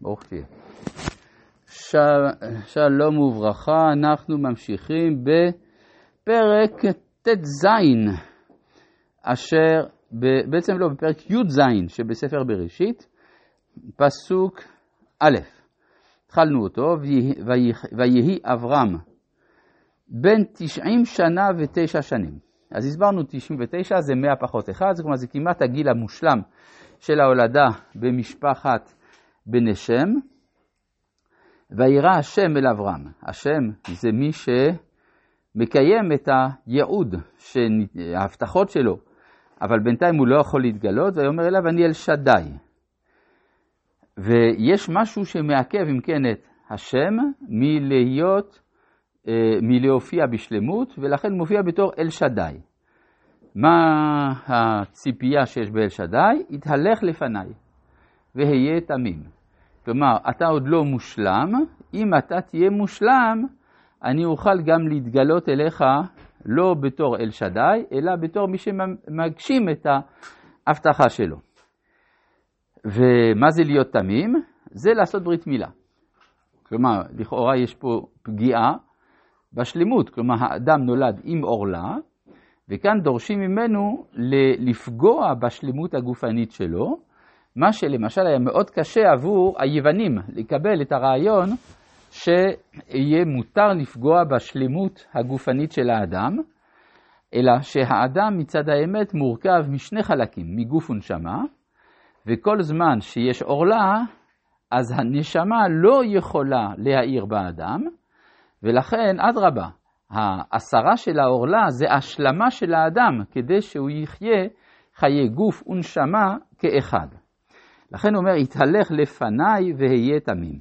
ברוך תהיה. של... שלום וברכה, אנחנו ממשיכים בפרק ט"ז, אשר, ב... בעצם לא, בפרק י"ז שבספר בראשית, פסוק א', התחלנו אותו, ויהי אברהם בן תשעים שנה ותשע שנים. אז הסברנו 99 זה 100 פחות 1, זאת אומרת זה כמעט הגיל המושלם של ההולדה במשפחת בני שם. וירא השם אל אברהם. השם זה מי שמקיים את הייעוד, ההבטחות שלו, אבל בינתיים הוא לא יכול להתגלות, ויאמר אליו אני אל שדי. ויש משהו שמעכב אם כן את השם מלהיות, אה, מלהופיע בשלמות, ולכן מופיע בתור אל שדי. מה הציפייה שיש באל שדי? התהלך לפניי והיה תמים. כלומר, אתה עוד לא מושלם, אם אתה תהיה מושלם, אני אוכל גם להתגלות אליך לא בתור אל שדי, אלא בתור מי שמגשים את ההבטחה שלו. ומה זה להיות תמים? זה לעשות ברית מילה. כלומר, לכאורה יש פה פגיעה בשלמות, כלומר האדם נולד עם עורלה, וכאן דורשים ממנו לפגוע בשלמות הגופנית שלו, מה שלמשל היה מאוד קשה עבור היוונים לקבל את הרעיון שיהיה מותר לפגוע בשלמות הגופנית של האדם, אלא שהאדם מצד האמת מורכב משני חלקים, מגוף ונשמה, וכל זמן שיש עורלה, אז הנשמה לא יכולה להאיר באדם, ולכן, אדרבה, ההסרה של העורלה זה השלמה של האדם, כדי שהוא יחיה חיי גוף ונשמה כאחד. לכן הוא אומר, התהלך לפניי והיה תמים.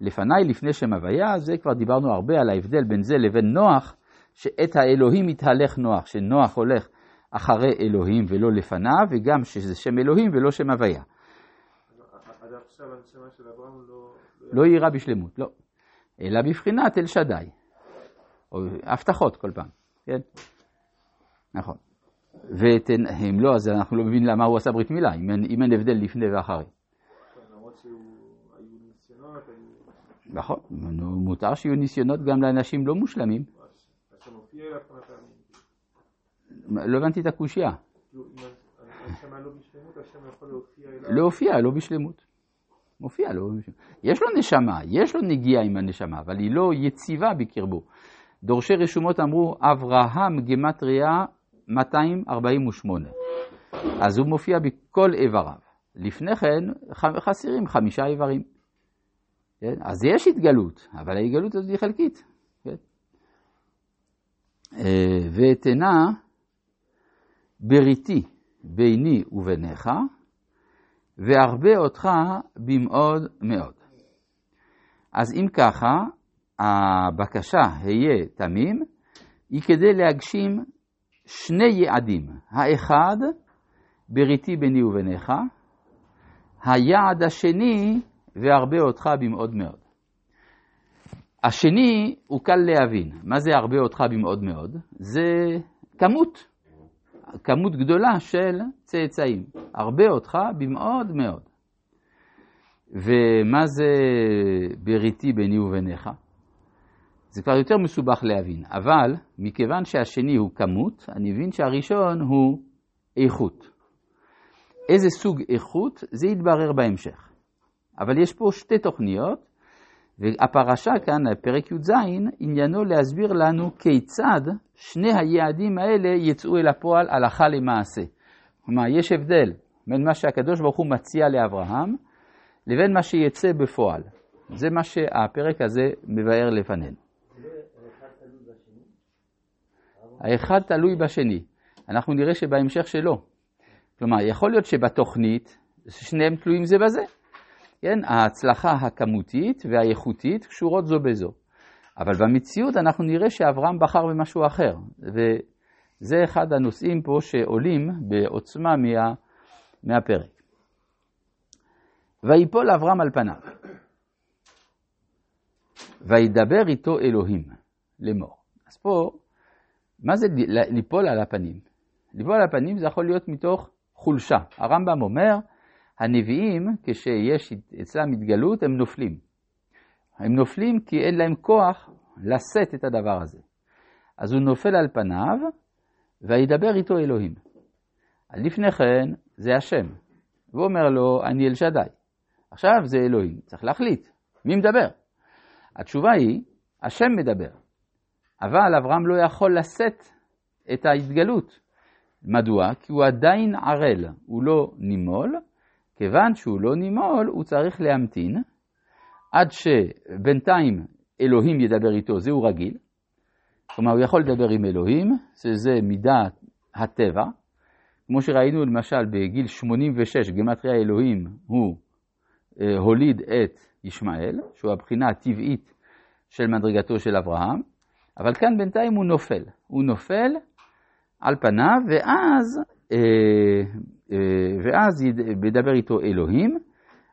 לפניי, לפני שם הוויה, זה כבר דיברנו הרבה על ההבדל בין זה לבין נוח, שאת האלוהים התהלך נוח, שנוח הולך אחרי אלוהים ולא לפניו, וגם שזה שם אלוהים ולא שם הוויה. עד עכשיו הנשמה של אברהם לא... לא יירא בשלמות, לא. אלא בבחינת אל שדי. או הבטחות כל פעם, כן? נכון. והם לא, אז אנחנו לא מבינים למה הוא עשה ברית מילה, אם אין, אם אין הבדל לפני ואחרי. נכון, מותר שיהיו ניסיונות גם לאנשים לא מושלמים. לא הבנתי את הקושייה. להופיע, לא בשלמות. מופיע, לא בשלמות. יש לו נשמה, יש לו נגיעה עם הנשמה, אבל היא לא יציבה בקרבו. דורשי רשומות אמרו, אברהם גמטריה 248. אז הוא מופיע בכל איבריו. לפני כן חסרים חמישה איברים. כן? אז יש התגלות, אבל ההתגלות הזאת היא חלקית. כן? אה, ואתנה בריתי ביני וביניך, וארבה אותך במאוד מאוד. אז אם ככה, הבקשה היה תמים, היא כדי להגשים שני יעדים. האחד, בריתי ביני וביניך, היעד השני, והרבה אותך במאוד מאוד. השני הוא קל להבין. מה זה הרבה אותך במאוד מאוד? זה כמות, כמות גדולה של צאצאים. הרבה אותך במאוד מאוד. ומה זה בריתי ביני וביניך? זה כבר יותר מסובך להבין, אבל מכיוון שהשני הוא כמות, אני מבין שהראשון הוא איכות. איזה סוג איכות, זה יתברר בהמשך. אבל יש פה שתי תוכניות, והפרשה כאן, פרק י"ז, עניינו להסביר לנו כיצד שני היעדים האלה יצאו אל הפועל הלכה למעשה. כלומר, יש הבדל בין מה שהקדוש ברוך הוא מציע לאברהם, לבין מה שיצא בפועל. זה מה שהפרק הזה מבאר לפנינו. האחד תלוי בשני. אנחנו נראה שבהמשך שלא. כלומר, יכול להיות שבתוכנית שניהם תלויים זה בזה. כן, ההצלחה הכמותית והאיכותית קשורות זו בזו. אבל במציאות אנחנו נראה שאברהם בחר במשהו אחר. וזה אחד הנושאים פה שעולים בעוצמה מה, מהפרק. ויפול אברהם על פניו, וידבר איתו אלוהים לאמור. אז פה מה זה ליפול על הפנים? ליפול על הפנים זה יכול להיות מתוך חולשה. הרמב"ם אומר, הנביאים, כשיש אצלם התגלות, הם נופלים. הם נופלים כי אין להם כוח לשאת את הדבר הזה. אז הוא נופל על פניו, וידבר איתו אלוהים. לפני כן זה השם. והוא אומר לו, אני אל שדי. עכשיו זה אלוהים, צריך להחליט, מי מדבר? התשובה היא, השם מדבר. אבל אברהם לא יכול לשאת את ההתגלות. מדוע? כי הוא עדיין ערל, הוא לא נימול, כיוון שהוא לא נימול, הוא צריך להמתין עד שבינתיים אלוהים ידבר איתו, זהו רגיל. כלומר, הוא יכול לדבר עם אלוהים, שזה מידת הטבע. כמו שראינו למשל בגיל 86, גמטריה אלוהים הוא אה, הוליד את ישמעאל, שהוא הבחינה הטבעית של מדרגתו של אברהם, אבל כאן בינתיים הוא נופל. הוא נופל על פניו, ואז, אה, אה, ואז ידבר איתו אלוהים,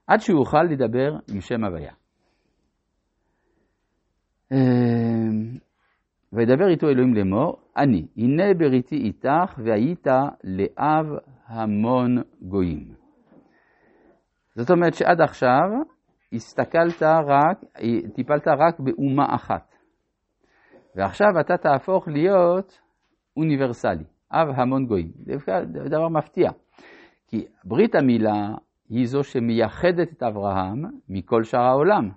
עד שהוא יוכל לדבר עם שם הוויה. אה, וידבר איתו אלוהים לאמור, אני, הנה בריתי איתך, והיית לאב המון גויים. זאת אומרת שעד עכשיו הסתכלת רק, טיפלת רק באומה אחת. ועכשיו אתה תהפוך להיות אוניברסלי, אב המון גויים. זה דבר מפתיע, כי ברית המילה היא זו שמייחדת את אברהם מכל שאר העולם.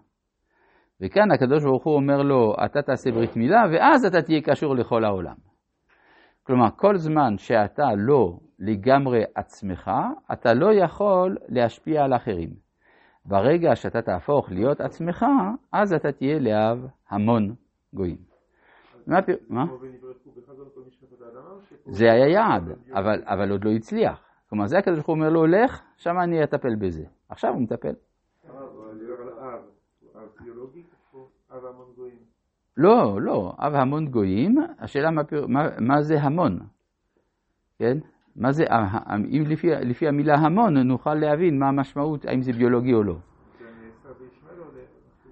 וכאן הקדוש ברוך הוא אומר לו, אתה תעשה ברית מילה, ואז אתה תהיה קשור לכל העולם. כלומר, כל זמן שאתה לא לגמרי עצמך, אתה לא יכול להשפיע על אחרים. ברגע שאתה תהפוך להיות עצמך, אז אתה תהיה לאב המון גויים. מה? זה היה יעד, אבל עוד לא הצליח. כלומר, זה הקדוש ברוך הוא אומר לו, לך, שם אני אטפל בזה. עכשיו הוא מטפל. לא, לא, אב המון גויים, השאלה מה, מה, מה זה המון, כן? מה זה, אם לפי, לפי המילה המון נוכל להבין מה המשמעות, האם זה ביולוגי או לא.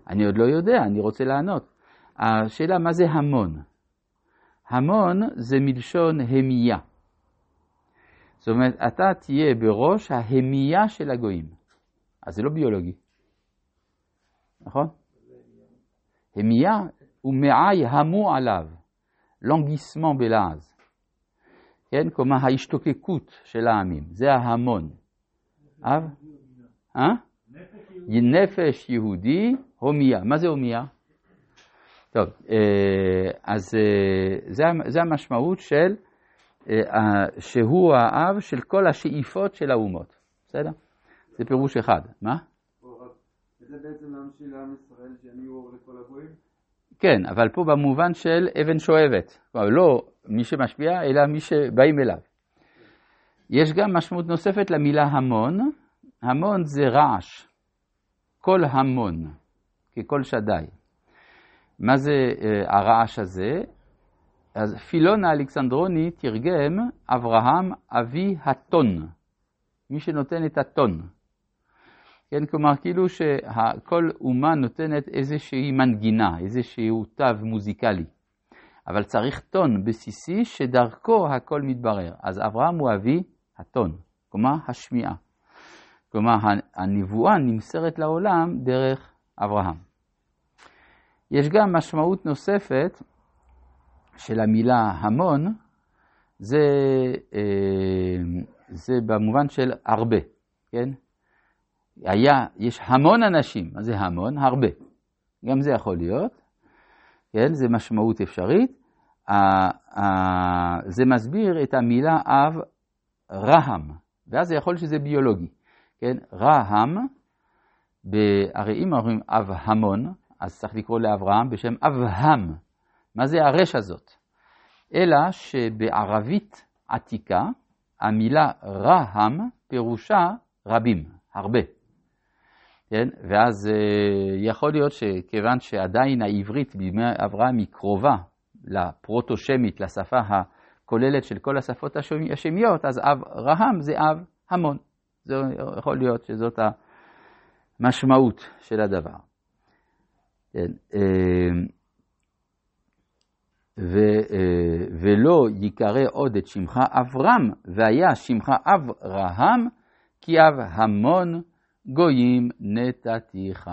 אני עוד לא יודע, אני רוצה לענות. השאלה מה זה המון. המון זה מלשון המייה. זאת אומרת, אתה תהיה בראש ההמייה של הגויים. אז זה לא ביולוגי, נכון? המייה הוא מעי המו עליו, לונגיסמנט בלעז. כן, כלומר ההשתוקקות של העמים, זה ההמון. אב? אה? נפש יהודי, הומיה. מה זה הומיה? טוב, אה, אז אה, זה המשמעות של אה, שהוא האב של כל השאיפות של האומות, בסדר? זה פירוש אחד. מה? זה בעצם להמשיל לעם ישראל שהם יהיו אור לכל הגויים? כן, אבל פה במובן של אבן שואבת. כלומר, לא מי שמשפיע, אלא מי שבאים אליו. יש גם משמעות נוספת למילה המון. המון זה רעש. כל המון, ככל שדי. מה זה uh, הרעש הזה? אז פילון האלכסנדרוני תרגם אברהם אבי הטון, מי שנותן את הטון. כן, כלומר, כאילו שכל אומה נותנת איזושהי מנגינה, איזשהו תו מוזיקלי. אבל צריך טון בסיסי שדרכו הכל מתברר. אז אברהם הוא אבי הטון, כלומר השמיעה. כלומר, הנבואה נמסרת לעולם דרך אברהם. יש גם משמעות נוספת של המילה המון, זה, אה, זה במובן של הרבה, כן? היה, יש המון אנשים, מה זה המון? הרבה. גם זה יכול להיות, כן? זה משמעות אפשרית. זה מסביר את המילה אב רהם, ואז זה יכול שזה ביולוגי, כן? רהם, הרי אם אומרים אב המון, אז צריך לקרוא לאברהם בשם אבהם. מה זה הרש הזאת? אלא שבערבית עתיקה המילה רהם פירושה רבים, הרבה. כן? ואז אה, יכול להיות שכיוון שעדיין העברית בימי אברהם היא קרובה לפרוטושמית, לשפה הכוללת של כל השפות השמיות, אז אב רהם זה אב המון. זה יכול להיות שזאת המשמעות של הדבר. כן, אה, ו, אה, ולא ייקרא עוד את שמך אברהם, והיה שמך אברהם, כי אב המון גויים נתתיך.